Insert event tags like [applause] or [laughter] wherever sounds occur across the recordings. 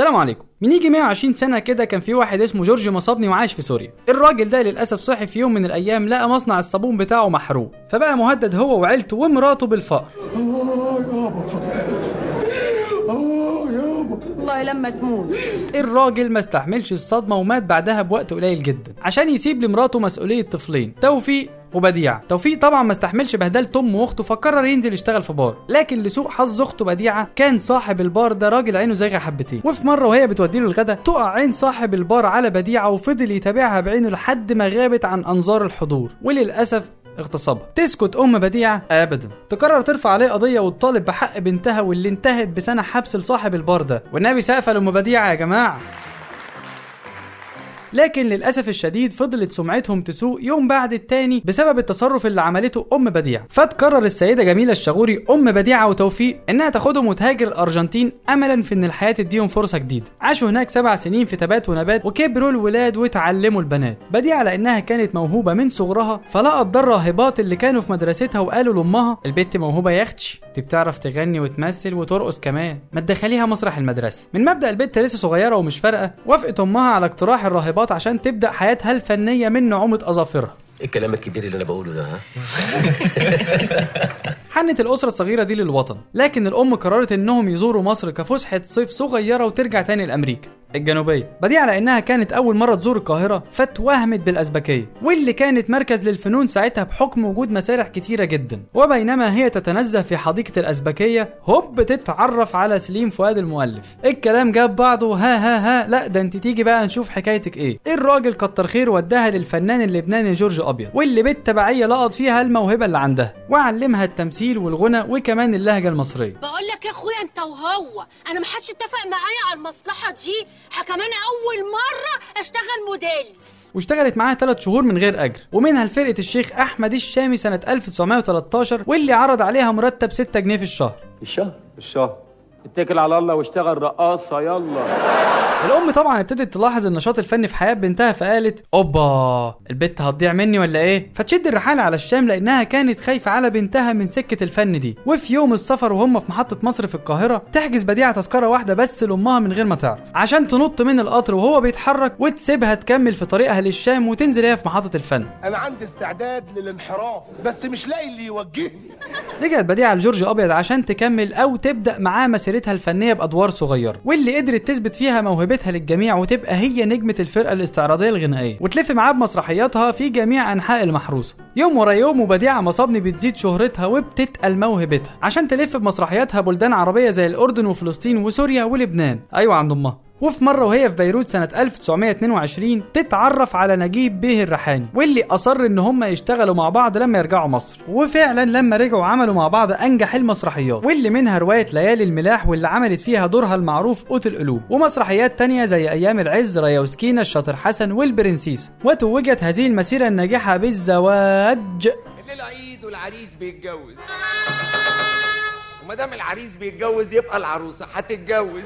السلام عليكم. من يجي 120 سنة كده كان في واحد اسمه جورج مصابني وعايش في سوريا. الراجل ده للأسف صحي في يوم من الأيام لقى مصنع الصابون بتاعه محروق. فبقى مهدد هو وعيلته ومراته بالفقر والله لما تموت. الراجل ما استحملش الصدمة ومات بعدها بوقت قليل جدا. عشان يسيب لمراته مسؤولية طفلين. توفيق وبديعة توفيق طبعا ما استحملش بهدلة امه واخته فقرر ينزل يشتغل في بار. لكن لسوء حظ أخته بديعة كان صاحب البار ده راجل عينه زايغة حبتين. وفي مرة وهي بتوديله الغدا تقع عين صاحب البار على بديعة وفضل يتابعها بعينه لحد ما غابت عن أنظار الحضور. وللأسف اغتصبها. تسكت أم بديعة ابدا. تقرر ترفع عليه قضية وتطالب بحق بنتها واللي انتهت بسنة حبس لصاحب البار ده. والنبي سقفه لام بديعة يا جماعة. لكن للأسف الشديد فضلت سمعتهم تسوء يوم بعد التاني بسبب التصرف اللي عملته أم بديعه فتقرر السيدة جميلة الشغوري أم بديعه وتوفيق إنها تاخدهم وتهاجر الأرجنتين املا في إن الحياة تديهم فرصة جديدة. عاشوا هناك سبع سنين في تبات ونبات وكبروا الولاد وتعلموا البنات. بديعه لانها كانت موهوبة من صغرها فلقت الراهبات اللي كانوا في مدرستها وقالوا لأمها البت موهوبة يا أختي دي بتعرف تغني وتمثل وترقص كمان ما تدخليها مسرح المدرسة. من مبدأ البت لسه صغيرة ومش فارقة وافقت أمها على اقتراح الراهبات عشان تبدأ حياتها الفنية من نعومة أظافرها. إيه الكلام الكبير اللي أنا بقوله ده ها؟ [laughs] حنت الأسرة الصغيرة دي للوطن لكن الأم قررت إنهم يزوروا مصر كفسحة صيف صغيرة وترجع تاني لأمريكا. الجنوبية. بديعة لأنها كانت أول مرة تزور القاهرة فتوهمت بالأزبكية واللي كانت مركز للفنون ساعتها بحكم وجود مسارح كتيرة جدا. وبينما هي تتنزه في حديقة الأزبكية هوب تتعرف على سليم فؤاد المؤلف. الكلام جاب بعضه ها ها ها لا ده أنت تيجي بقى نشوف حكايتك إيه. الراجل كتر خير وداها للفنان اللبناني جورج أبيض واللي بالتبعية لقط فيها الموهبة اللي عندها وعلمها التمثيل والغنى وكمان اللهجة المصرية. بقول لك يا أخويا أنت وهو أنا ما حدش اتفق معايا على المصلحة دي. كمان أول مرة أشتغل موديلز. واشتغلت معاها ثلاث شهور من غير أجر. ومنها لفرقة الشيخ أحمد الشامي سنة 1913 واللي عرض عليها مرتب 6 جنيه في الشهر. الشهر؟ الشهر. اتكل على الله واشتغل رقاصة يلا. الأم طبعا ابتدت تلاحظ النشاط الفني في حياة بنتها فقالت أوبا البت هتضيع مني ولا إيه؟ فتشد الرحالة على الشام لأنها كانت خايفة على بنتها من سكة الفن دي. وفي يوم السفر وهم في محطة مصر في القاهرة تحجز بديعة تذكرة واحدة بس لأمها من غير ما تعرف. عشان تنط من القطر وهو بيتحرك وتسيبها تكمل في طريقها للشام وتنزل هي في محطة الفن. أنا عندي استعداد للانحراف بس مش لاقي اللي يوجهني. رجعت بديعة لجورج أبيض عشان تكمل أو تبدأ معاه مسيرتها الفنية بأدوار صغيرة واللي قدرت تثبت فيها موهبتها للجميع وتبقى هي نجمة الفرقة الاستعراضية الغنائية. وتلف معاه بمسرحياتها في جميع أنحاء المحروسه يوم ورا يوم وبديعه مصابني بتزيد شهرتها وبتتقل موهبتها. عشان تلف بمسرحياتها بلدان عربية زي الأردن وفلسطين وسوريا ولبنان. أيوه عند أمها. وفي مرة وهي في بيروت سنة 1922 تتعرف على نجيب بيه الريحاني واللي أصر إن هم يشتغلوا مع بعض لما يرجعوا مصر. وفعلا لما رجعوا عملوا مع بعض أنجح المسرحيات واللي منها رواية ليالي الملاح واللي عملت فيها دورها المعروف قوت القلوب. ومسرحيات تانية زي أيام العز ريا وسكينة الشاطر حسن والبرنسيس. وتوجت هذه المسيرة الناجحة بالزواج. الليلة عيد والعريس بيتجوز. وما دام العريس بيتجوز يبقى العروسة هتتجوز.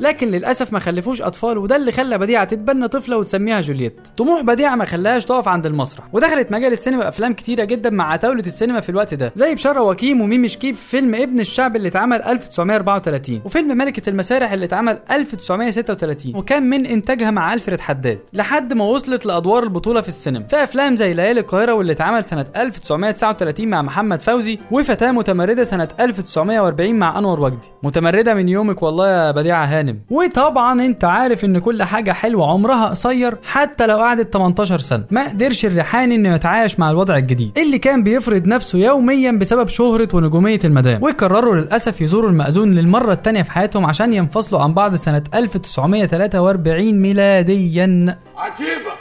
لكن للأسف ما خلفوش أطفال وده اللي خلى بديعة تتبنى طفلة وتسميها جولييت. طموح بديعة ما خلاهاش تقف عند المسرح ودخلت مجال السينما أفلام كتيرة جدا مع عتاوله السينما في الوقت ده زي بشارة وكيم وميمي شكيب في فيلم ابن الشعب اللي اتعمل 1934 وفيلم ملكة المسارح اللي اتعمل 1936 وكان من إنتاجها مع ألفريد حداد لحد ما وصلت لأدوار البطولة في السينما. في أفلام زي ليالي القاهرة واللي اتعمل سنة 1939 مع محمد فوزي وفتاة متمردة سنة 1940 مع أنور وجدي. متمردة من يومك والله يا بديعة هانم وطبعا انت عارف ان كل حاجة حلوة عمرها قصير حتى لو قعدت 18 سنة. ما قدرش الريحاني انه يتعايش مع الوضع الجديد. اللي كان بيفرض نفسه يوميا بسبب شهرة ونجومية المدام. وقرروا للأسف يزوروا المأذون للمرة الثانية في حياتهم عشان ينفصلوا عن بعض سنة 1943 ميلاديا. عجيبة!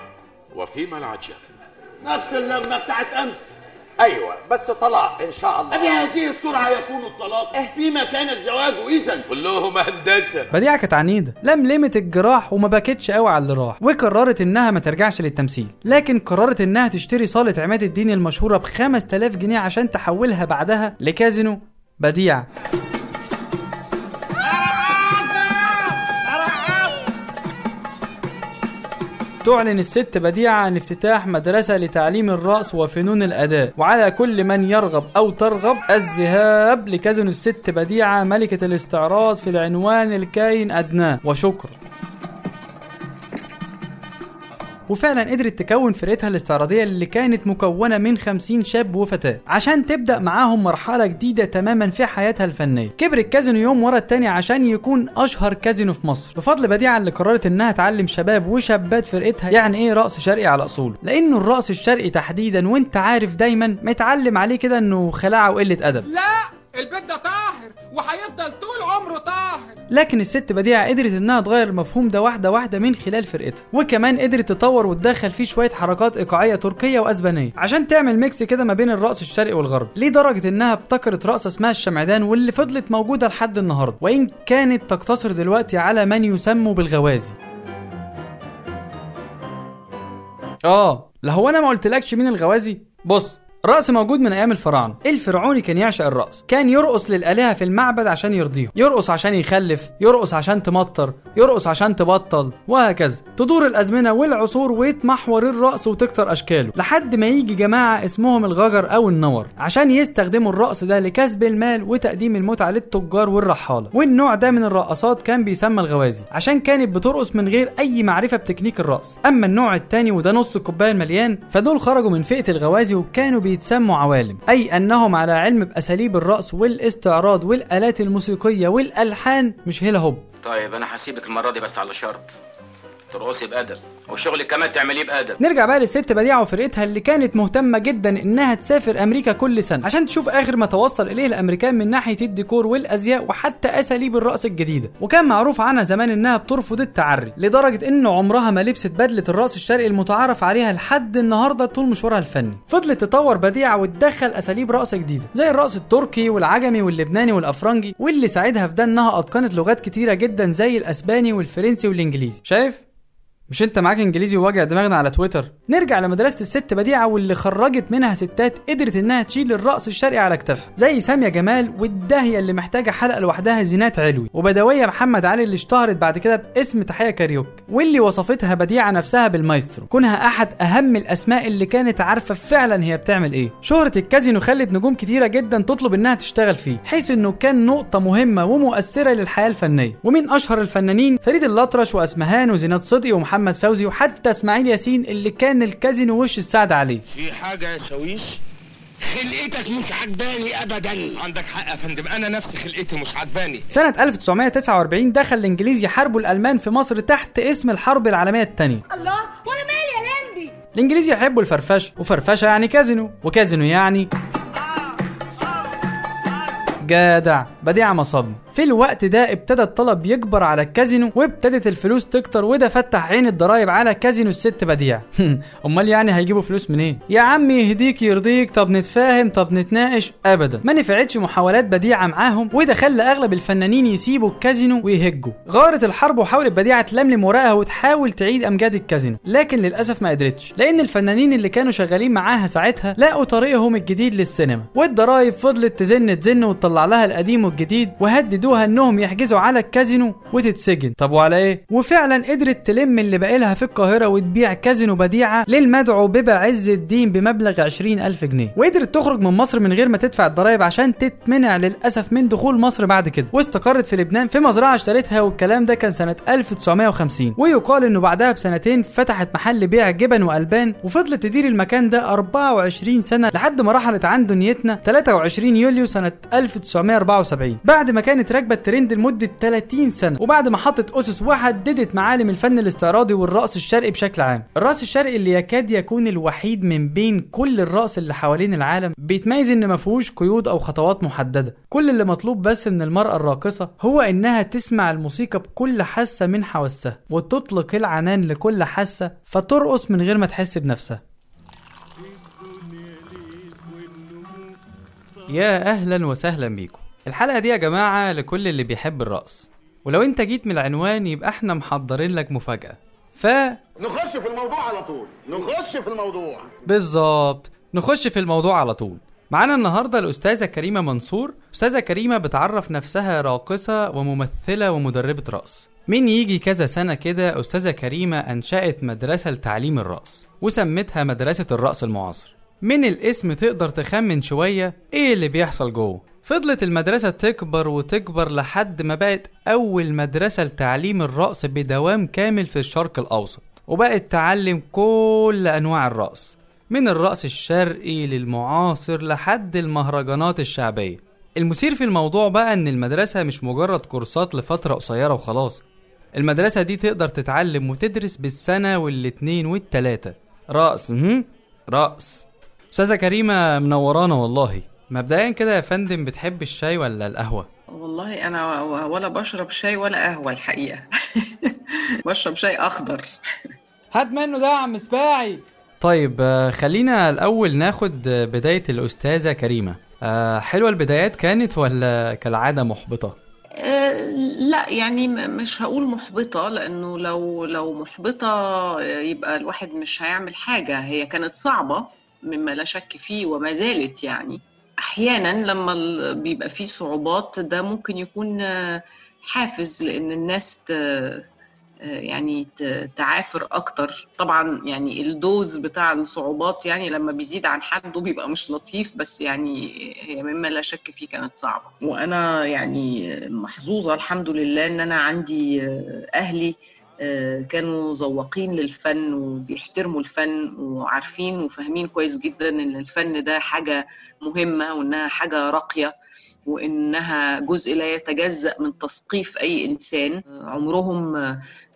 وفيما العجب نفس اللجنه بتاعت أمس. أيوه بس طلاق إن شاء الله. بهذه السرعة يكون الطلاق فيما كان الزواج اذا كلهم هندسة. بديعة كانت عنيدة لملمت الجراح وما بكتش قوي على اللي راح وقررت إنها ما ترجعش للتمثيل. لكن قررت إنها تشتري صالة عماد الدين المشهورة ب 5000 جنيه عشان تحولها بعدها لكازينو. بديعة تعلن الست بديعة عن افتتاح مدرسة لتعليم الرقص وفنون الأداء. وعلى كل من يرغب أو ترغب الذهاب لكازينو الست بديعة ملكة الاستعراض في العنوان الكاين أدناه وشكرا. وفعلا قدرت تكون فرقتها الاستعراضية اللي كانت مكونة من 50 شاب وفتاة. عشان تبدأ معاهم مرحلة جديدة تماما في حياتها الفنية. كبر الكازينو يوم ورا التاني عشان يكون أشهر كازينو في مصر. بفضل بديعة اللي قررت إنها تعلم شباب وشابات فرقتها يعني إيه رقص شرقي على أصوله لأنه الرقص الشرقي تحديدا وأنت عارف دايما متعلم عليه كده إنه خلاعة وقلة أدب. لا! البيت ده طاهر وهيفضل طول عمره طاهر. لكن الست بديعة قدرت إنها تغير المفهوم ده واحدة واحدة من خلال فرقتها وكمان قدرت تطور وتدخل فيه شوية حركات إيقاعية تركية وأسبانية عشان تعمل ميكس كده ما بين الرقص الشرقي والغربي. لدرجة إنها ابتكرت رقصة اسمها الشمعدان واللي فضلت موجودة لحد النهاردة وإن كانت تقتصر دلوقتي على من يسموا بالغوازي. آه لا هو أنا ما قلتلكش مين الغوازي؟ بص الرقص موجود من أيام الفراعنة. الفرعوني كان يعشق الرقص كان يرقص للآلهة في المعبد عشان يرضيهم. يرقص عشان يخلف يرقص عشان تمطر يرقص عشان تبطل وهكذا. تدور الأزمنة والعصور ويتمحور الرقص وتكتر أشكاله. لحد ما يجي جماعة اسمهم الغجر أو النور عشان يستخدموا الرقص ده لكسب المال وتقديم المتعة للتجار والرحالة. والنوع ده من الرقصات كان بيسمى الغوازي عشان كانت بترقص من غير أي معرفة بتكنيك الرقص أما النوع التاني وده نص الكوبايه المليان فدول خرجوا من فئة الغوازي وكانوا بيتسموا عوالم. أي أنهم على علم بأساليب الرقص والإستعراض والآلات الموسيقية والألحان مش هيلا هوب. طيب أنا هسيبك المرة دي بس على شرط. ترقصي بأدب وشغلك كمان تعمليه بأدب. نرجع بقى للست بديعة وفرقتها اللي كانت مهتمة جدا إنها تسافر أمريكا كل سنة عشان تشوف آخر ما توصل إليه الأمريكان من ناحية الديكور والأزياء وحتى أساليب الرقص الجديدة. وكان معروف عنها زمان إنها بترفض التعري لدرجة إن عمرها ما لبست بدلة الرقص الشرقي المتعارف عليها لحد النهاردة طول مشوارها الفني. فضلت تطور بديعة وتدخل أساليب رقص جديدة زي الرقص التركي والعجمي واللبناني والأفرنجي واللي ساعدها في ده إنها أتقنت لغات كتيرة جدا زي الأسباني والفرنسي والإنجليزي. شايف؟ مش انت معاك انجليزي وواجع دماغنا على تويتر؟ نرجع لمدرسة الست بديعة واللي خرجت منها ستات قدرت إنها تشيل الرقص الشرقي على كتافها. زي سامية جمال والداهية اللي محتاجة حلقة لوحدها زينات علوي. وبدوية محمد علي اللي اشتهرت بعد كده باسم تحية كاريوكا واللي وصفتها بديعة نفسها بالمايسترو. كونها أحد أهم الأسماء اللي كانت عارفة فعلا هي بتعمل إيه. شهرة الكازينو خلت نجوم كتيرة جدا تطلب إنها تشتغل فيه حيث إنه كان نقطة مهمة ومؤثرة للحياة الفنية. ومن أشهر الفنانين فريد الأطرش وأسمهان وزينات صدقي ومحمد فوزي وحتى إسماعيل ياسين اللي كان الكازينو وش السعد عليه في حاجة يا شاويش خلقتك مش عجباني ابدا. عندك حق يا فندم. أنا نفسي خلقتي مش عجباني. سنة 1949 دخل الإنجليز يحاربوا الألمان في مصر تحت اسم الحرب العالمية الثانية. الله وأنا مالي يا لمبي الإنجليز يحبوا الفرفشة وفرفشة يعني كازينو وكازينو يعني جدع بديع مصابني في الوقت ده ابتدى الطلب يكبر على الكازينو وابتدت الفلوس تكتر وده فتح عين الضرايب على كازينو الست بديع. [laughs] أمال يعني هيجيبوا فلوس منين؟ يا عم يهديك يرضيك طب نتفاهم طب نتناقش. ابدا. ما نفعتش محاولات بديعة معاهم وده خلى أغلب الفنانين يسيبوا الكازينو ويهجوا. غارت الحرب وحاولت بديعة تلملم ورقها وتحاول تعيد أمجاد الكازينو لكن للأسف ما قدرتش. لأن الفنانين اللي كانوا شغالين معاها ساعتها لقوا طريقهم الجديد للسينما والضرايب فضلت تزن تزن وتطلع لها القديم والجديد وهددوها إنهم يحجزوا على الكازينو وتتسجن. طب وعلى إيه؟ وفعلا قدرت تلم اللي باقيلها في القاهرة وتبيع كازينو بديعة للمدعو ببا عز الدين بمبلغ 20000 جنيه. وقدرت تخرج من مصر من غير ما تدفع الضرايب عشان تتمنع للأسف من دخول مصر بعد كده. واستقرت في لبنان في مزرعة اشترتها والكلام ده كان سنة 1950 ويقال إنه بعدها بسنتين فتحت محل بيع جبن وألبان وفضلت تدير المكان ده 24 سنة لحد ما رحلت عن دنيتنا 23 يوليو سنة 1974 بعد ما كانت راكبه الترند لمدة 30 سنة. وبعد ما حطت أسس وحددت معالم الفن الاستعراضي والرقص الشرقي بشكل عام. الرقص الشرقي اللي يكاد يكون الوحيد من بين كل الرقص اللي حوالين العالم بيتميز إن ما فيهوش قيود أو خطوات محددة. كل اللي مطلوب بس من المرأة الراقصة هو إنها تسمع الموسيقى بكل حاسة من حواسها وتطلق العنان لكل حاسة فترقص من غير ما تحس بنفسها. يا أهلا وسهلا بيكم. الحلقة دي يا جماعة لكل اللي بيحب الرقص. ولو انت جيت من العنوان يبقى إحنا محضرين لك مفاجأة. ف نخش في الموضوع على طول. نخش في الموضوع. بالظبط. نخش في الموضوع على طول. معانا النهارده الأستاذة كريمة منصور. أستاذة كريمة بتعرف نفسها راقصة وممثلة ومدربة رقص. من يجي كذا سنة كده أستاذة كريمة أنشأت مدرسة لتعليم الرقص وسمتها مدرسة الرقص المعاصر. من الاسم تقدر تخمن شوية إيه اللي بيحصل جوه؟ فضلت المدرسة تكبر وتكبر لحد ما بقت أول مدرسة لتعليم الرقص بدوام كامل في الشرق الأوسط وبقت تعلم كل أنواع الرقص من الرقص الشرقي للمعاصر لحد المهرجانات الشعبية. المثير في الموضوع بقى إن المدرسة مش مجرد كورسات لفترة قصيرة وخلاص. المدرسة دي تقدر تتعلم وتدرس بالسنة والاتنين والتلاتة. رقص؟ رقص أستاذة كريمة منورانا والله. مبدئيا كده يا فندم بتحب الشاي ولا القهوة؟ والله أنا ولا بشرب شاي ولا قهوة الحقيقة. [laughs] بشرب شاي أخضر. هات منه ده يا عم سباعي. طيب آه، خلينا الأول ناخد آه، بداية الأستاذة كريمة. آه، حلوة البدايات كانت ولا كالعادة محبطة؟ أه لا يعني م- مش هقول محبطة لأنه لو لو محبطة يبقى الواحد مش هيعمل حاجة. هي كانت صعبة مما لا شك فيه وما زالت يعني. أحيانا لما بيبقى فيه صعوبات ده ممكن يكون آه، حافز لأن الناس ت- آه، يعني تعافر أكتر. طبعا يعني الدوز بتاع الصعوبات يعني لما بيزيد عن حده بيبقى مش لطيف بس يعني هي مما لا شك فيه كانت صعبة. وأنا يعني محظوظة الحمد لله إن أنا عندي آه، أهلي آه، كانوا ذواقين للفن وبيحترموا الفن وعارفين وفاهمين كويس جدا إن الفن ده حاجة مهمة وإنها حاجة راقية وإنها جزء لا يتجزأ من تثقيف أي إنسان. عمرهم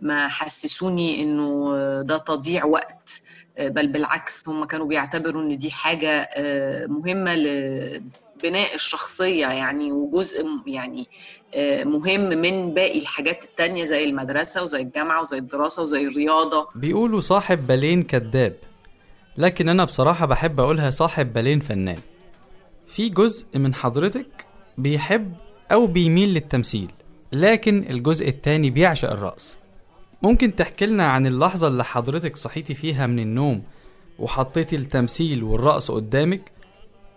ما حسسوني إنه ده تضييع وقت بل بالعكس هم كانوا بيعتبروا إن دي حاجة مهمة لبناء الشخصية يعني وجزء يعني مهم من باقي الحاجات التانية زي المدرسة وزي الجامعة وزي الدراسة وزي الرياضة. بيقولوا صاحب بالين كذاب لكن أنا بصراحة بحب أقولها صاحب بالين فنان. في جزء من حضرتك بيحب أو بيميل للتمثيل لكن الجزء التاني بيعشق الرقص. ممكن تحكي لنا عن اللحظة اللي حضرتك صحيتي فيها من النوم وحطيتي التمثيل والرقص قدامك؟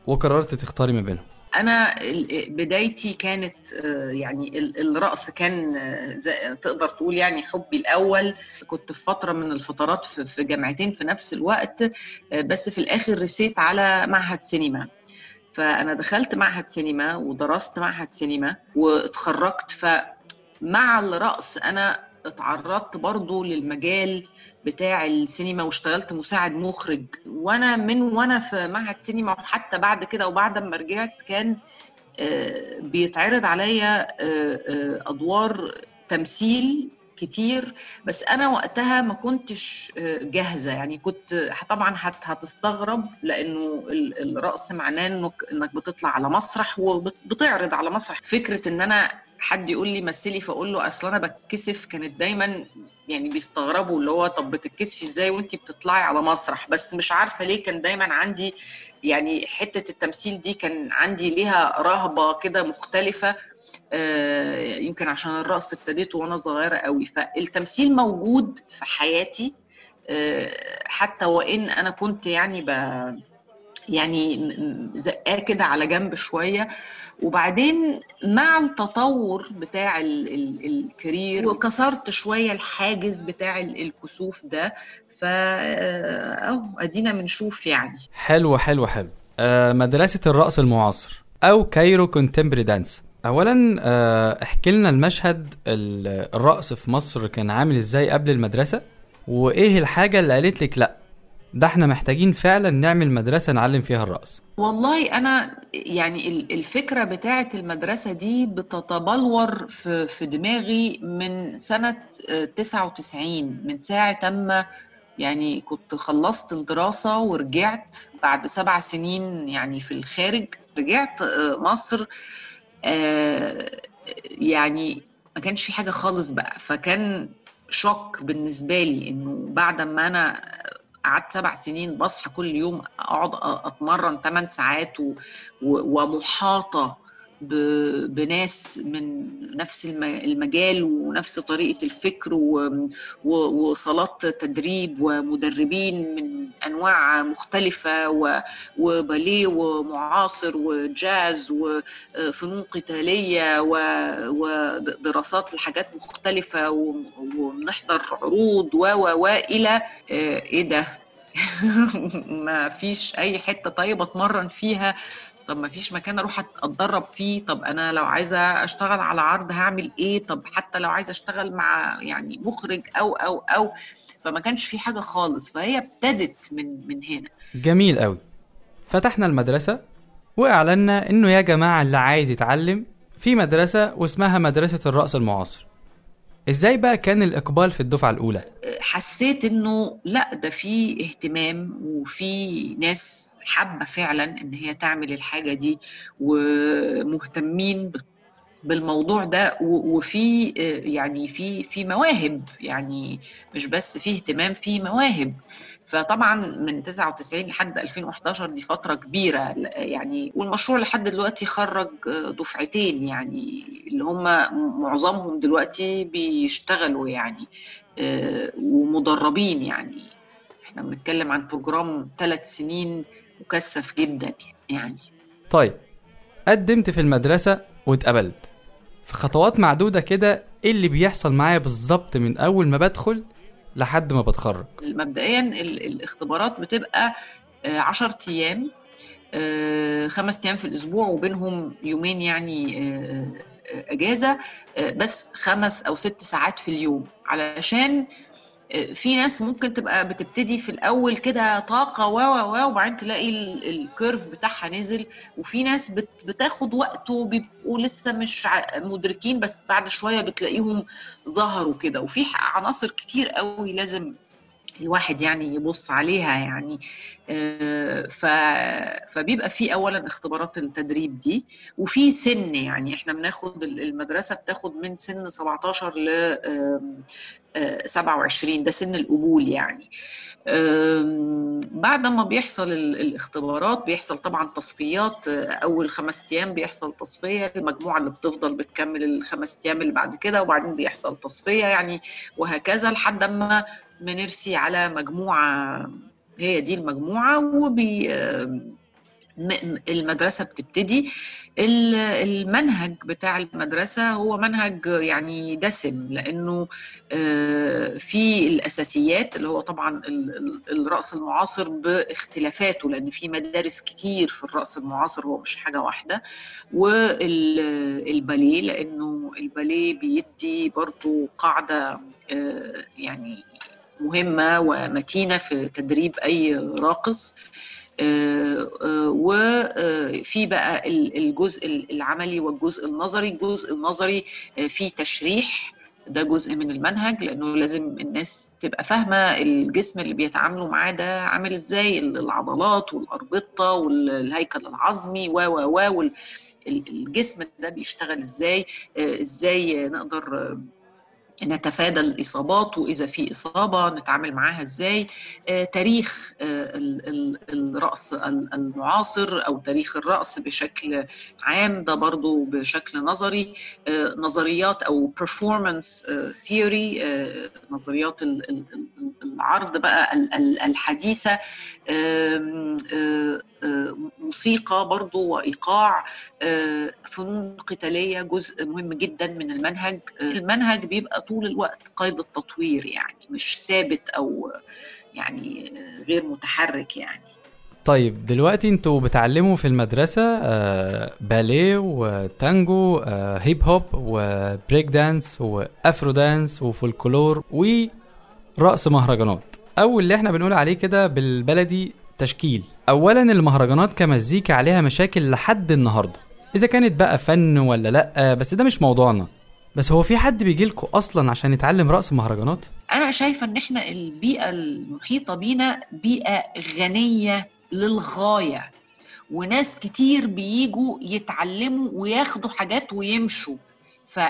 وقررت تختاري ما بينهم. أنا ال- بدايتي كانت آه، يعني ال- الرقص كان آه، تقدر تقول يعني حبي الأول. كنت في فترة من الفترات في جامعتين في نفس الوقت آه، بس في الآخر رسيت على معهد سينما. فأنا دخلت معهد سينما ودرست معهد سينما واتخرجت. فمع الرقص أنا اتعرضت برضو للمجال بتاع السينما واشتغلت مساعد مخرج. وأنا من وأنا في معهد سينما وحتى بعد كده وبعد ما رجعت كان آه، بيتعرض عليا آه، آه، أدوار تمثيل كتير. بس أنا وقتها ما كنتش جاهزة. يعني كنت طبعا هت- هتستغرب لأنه ال- الرقص معناه انك إنك بتطلع على مسرح وبتعرض على مسرح. فكرة إن أنا حد يقول لي مثلي فأقول له أصل أنا بتكسف. كانت دايما يعني بيستغربوا اللي هو طب بتتكسفي إزاي وانتي بتطلعي على مسرح؟ بس مش عارفة ليه كان دايما عندي يعني حتة التمثيل دي كان عندي ليها رهبة كده مختلفة. آه، يمكن عشان الرقص ابتديته وأنا صغيرة قوي. فالتمثيل موجود في حياتي آه، حتى وإن أنا كنت يعني ب يعني زقاه كده على جنب شوية. وبعدين مع التطور بتاع ال ال الكارير وكسرت شوية الحاجز بتاع ال- الكسوف ده فا أهو أدينا بنشوف يعني. حلو حلو حلو. آه مدرسة الرقص المعاصر أو Cairo Contemporary Dance. أولا آه احكي لنا المشهد ال- الرقص في مصر كان عامل إزاي قبل المدرسة؟ وإيه الحاجة اللي قالت لك لأ؟ ده إحنا محتاجين فعلا نعمل مدرسة نعلم فيها الرقص والله أنا يعني ال- الفكرة بتاعة المدرسة دي بتتبلور في في دماغي من سنة آه، 99 من ساعة أما يعني كنت خلصت الدراسة ورجعت بعد سبع سنين يعني في الخارج رجعت آه، مصر آه، يعني ما كانش في حاجة خالص بقى. فكان شوك بالنسبة لي إنه بعد ما أنا قعدت سبع سنين بصحى كل يوم أقعد أتمرن 8 ساعات و... و... ومحاطة ب... بناس من نفس الم... المجال ونفس طريقة الفكر و... و... وصالات تدريب ومدربين من أنواع مختلفة وباليه ومعاصر وجاز وفنون قتالية ودراسات لحاجات مختلفة وبنحضر عروض و و إلى آه، إيه ده؟ [laughs] ما فيش أي حتة طيب أتمرن فيها. طب ما فيش مكان أروح أتدرب فيه. طب أنا لو عايزة أشتغل على عرض هعمل إيه؟ طب حتى لو عايزة أشتغل مع يعني مخرج أو أو أو فما كانش في حاجة خالص فهي ابتدت من من هنا. جميل قوي فتحنا المدرسة وأعلنا إنه يا جماعة اللي عايز يتعلم في مدرسة واسمها مدرسة الرقص المعاصر. إزاي بقى كان الإقبال في الدفعة الأولى؟ حسيت إنه لأ ده في اهتمام وفي ناس حابة فعلا إن هي تعمل الحاجة دي ومهتمين بالموضوع ده وفي آه، يعني في في مواهب يعني مش بس في اهتمام في مواهب. فطبعا من 99 لحد 2011 دي فترة كبيرة يعني والمشروع لحد دلوقتي خرج آه، دفعتين يعني اللي هم معظمهم دلوقتي بيشتغلوا يعني آه، ومدربين يعني. إحنا بنتكلم عن بروجرام ثلاث سنين مكثف جدا يعني. طيب قدمت في المدرسة واتقبلت. في خطوات معدودة كده إيه اللي بيحصل معايا بالظبط من أول ما بدخل لحد ما بتخرج؟ مبدئيا ال- الاختبارات بتبقى آه، عشر أيام آه، خمس أيام في الأسبوع وبينهم يومين يعني آه، آه، أجازة آه، بس خمس أو ست ساعات في اليوم علشان آه، في ناس ممكن تبقى بتبتدي في الأول كده طاقة و و وبعدين تلاقي ال- الكيرف بتاعها نزل. وفي ناس بت- بتاخد وقت وبيبقوا لسه مش مدركين بس بعد شوية بتلاقيهم ظهروا كده. وفي عناصر كتير قوي لازم الواحد يعني يبص عليها يعني آه، ف... فبيبقى في اولا اختبارات التدريب دي وفي سن يعني إحنا بناخد ال- المدرسة بتاخد من سن 17 ل آم، آه، 27 ده سن القبول يعني. بعد ما بيحصل ال- الاختبارات بيحصل طبعا تصفيات آه، أول خمس أيام بيحصل تصفية المجموعة اللي بتفضل بتكمل الخمس أيام اللي بعد كده وبعدين بيحصل تصفية يعني وهكذا لحد ما بنرسي على مجموعة هي دي المجموعة وبي المدرسة بتبتدي. ال- المنهج بتاع المدرسة هو منهج يعني دسم لأنه آه، في الأساسيات اللي هو طبعا ال- ال- الرقص المعاصر باختلافاته لأن في مدارس كتير في الرقص المعاصر هو مش حاجة واحدة. والباليه لأنه الباليه بيدي برضو قاعدة آه، يعني مهمة ومتينة في تدريب أي راقص. آه، آه، وفي بقى ال- الجزء العملي والجزء النظري. الجزء النظري آه، فيه تشريح. ده جزء من المنهج لأنه لازم الناس تبقى فاهمة الجسم اللي بيتعاملوا معاه ده عامل إزاي العضلات والأربطة والهيكل العظمي و و و الجسم ده بيشتغل إزاي آه، إزاي نقدر آه، نتفادى الإصابات وإذا في إصابة نتعامل معاها إزاي؟ آه، تاريخ آه، ال- ال- الرأس ال- المعاصر أو تاريخ الرأس بشكل عام ده برضو بشكل نظري. آه، نظريات أو performance theory نظريات ال- ال- ال- العرض بقى ال- ال- الحديثة. موسيقى برضو وإيقاع. فنون قتالية جزء مهم جدا من المنهج. المنهج بيبقى طول الوقت قيد التطوير يعني مش ثابت أو يعني آه، غير متحرك يعني. طيب دلوقتي أنتوا بتعلموا في المدرسة آه باليه وتانجو آه hip hop و break dance و Afro dance وفولكلور ورقص مهرجانات. أو اللي إحنا بنقول عليه كده بالبلدي تشكيل. اولا المهرجانات كمزيكا عليها مشاكل لحد النهارده. إذا كانت بقى فن ولا لأ بس ده مش موضوعنا. بس هو في حد بيجيلكوا أصلا عشان يتعلم رقص مهرجانات أنا شايفة إن إحنا البيئة المحيطة بينا بيئة غنية للغاية وناس كتير بيجوا يتعلموا وياخدوا حاجات ويمشوا. ف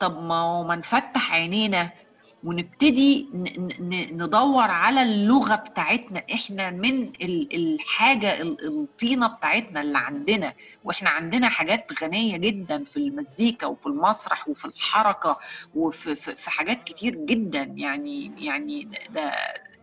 طب ما ما نفتح عينينا ونبتدي ندور على اللغة بتاعتنا. إحنا من ال- الحاجة ال- الطينة بتاعتنا اللي عندنا. وإحنا عندنا حاجات غنية جدا في المزيكا وفي المسرح وفي الحركة وفي في في حاجات كتير جدا. يعني يعني ده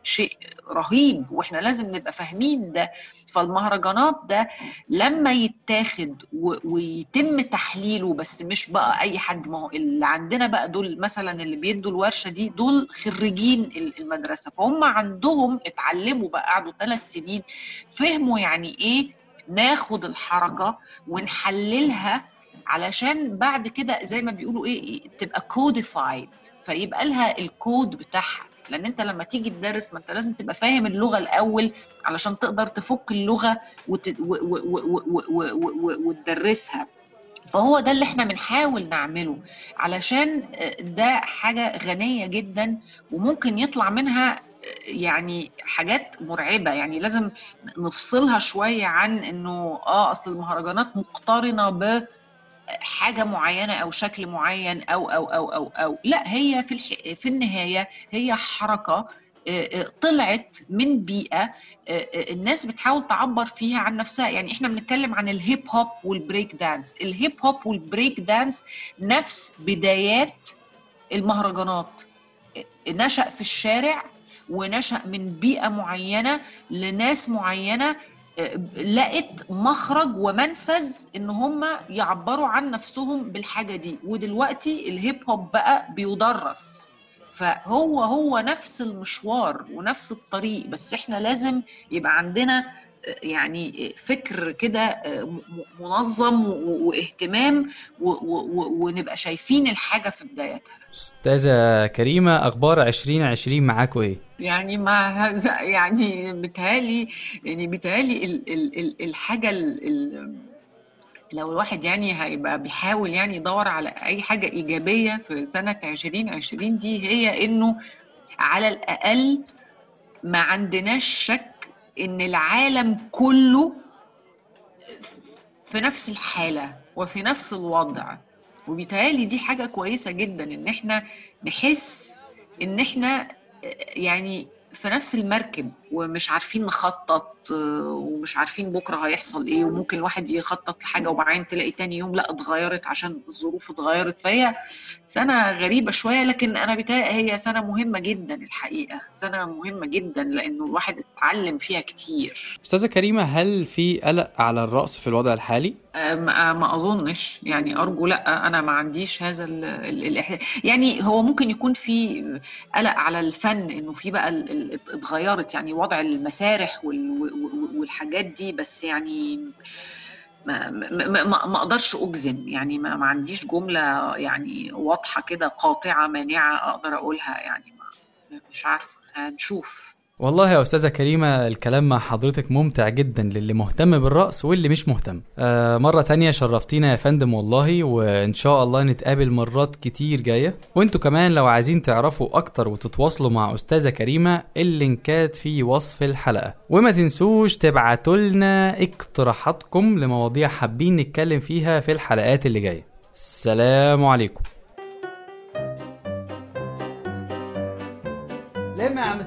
شيء رهيب. وإحنا لازم نبقى فاهمين ده. فالمهرجانات ده لما يتاخد ويتم تحليله بس مش بقى أي حد ما هو اللي عندنا بقى دول مثلا اللي بيدوا الورشة دي دول خريجين ال- المدرسة. فهم عندهم اتعلموا بقى قعدوا ثلاث سنين فهموا يعني إيه ناخد الحركة ونحللها علشان بعد كده زي ما بيقولوا إيه تبقى كوديفايد فيبقى لها الكود بتاعها. لأن انت لما تيجي تدرس ما انت لازم تبقى فاهم اللغة الأول علشان تقدر تفك اللغة. وتدرسها فهو ده اللي إحنا بنحاول نعمله علشان ده حاجة غنية جدا وممكن يطلع منها يعني حاجات مرعبة يعني لازم نفصلها شوية عن إنه آه أصل المهرجانات مقترنة ب حاجة معينة أو شكل معين أو أو أو أو أو. لا هي في الح... في النهاية هي حركة طلعت من بيئة الناس بتحاول تعبر فيها عن نفسها. يعني إحنا بنتكلم عن الهيب هوب والبريك دانس الهيب هوب والبريك دانس نفس بدايات المهرجانات. نشأ في الشارع ونشأ من بيئة معينة لناس معينة. لقت مخرج ومنفذ إن هم يعبروا عن نفسهم بالحاجة دي. ودلوقتي الهيب هوب بقى بيدرس. فهو هو نفس المشوار ونفس الطريق. بس إحنا لازم يبقى عندنا يعني فكر كده منظم واهتمام ونبقى شايفين الحاجة في بدايتها. أستاذة كريمة أخبار 2020 معاكم إيه؟ يعني مع يعني بيتهيألي يعني بيتهيألي ال ال ال الحاجة ال ال لو الواحد يعني هيبقى بيحاول يعني يدور على أي حاجة إيجابية في سنة 2020 دي هي إنه على الأقل ما عندناش شك إن العالم كله في نفس الحالة وفي نفس الوضع. وبيتهيألي دي حاجة كويسة جدا إن إحنا نحس إن إحنا يعني في نفس المركب ومش عارفين نخطط ومش عارفين بكرة هيحصل إيه وممكن الواحد يخطط لحاجة وبعدين تلاقي تاني يوم لأ اتغيرت عشان الظروف اتغيرت. فهي سنة غريبة شوية لكن أنا بتهيألي هي سنة مهمة جدا الحقيقة سنة مهمة جدا لأنه الواحد اتعلم فيها كتير. أستاذة كريمة هل في قلق على الرأس في الوضع الحالي؟ ما, أظنش. يعني أرجو لأ أنا ما عنديش هذا ال ال ال يعني هو ممكن يكون في قلق على الفن إنه في بقى اتغيرت يعني وضع المسارح والحاجات دي بس يعني ما ما, ما أقدرش أجزم. يعني ما, ما عنديش جملة يعني واضحة كده قاطعة مانعة أقدر أقولها. يعني ما مش عارفة. هنشوف. والله يا أستاذة كريمة الكلام مع حضرتك ممتع جدا للي مهتم بالرقص واللي مش مهتم. آه مرة تانية شرفتينا يا فندم والله وإن شاء الله نتقابل مرات كتير جاية. وإنتوا كمان لو عايزين تعرفوا أكتر وتتواصلوا مع أستاذة كريمة اللينكات في وصف الحلقة. وما تنسوش تبعتوا لنا اقتراحاتكم لمواضيع حابين نتكلم فيها في الحلقات اللي جاية. السلام عليكم. لم يا عم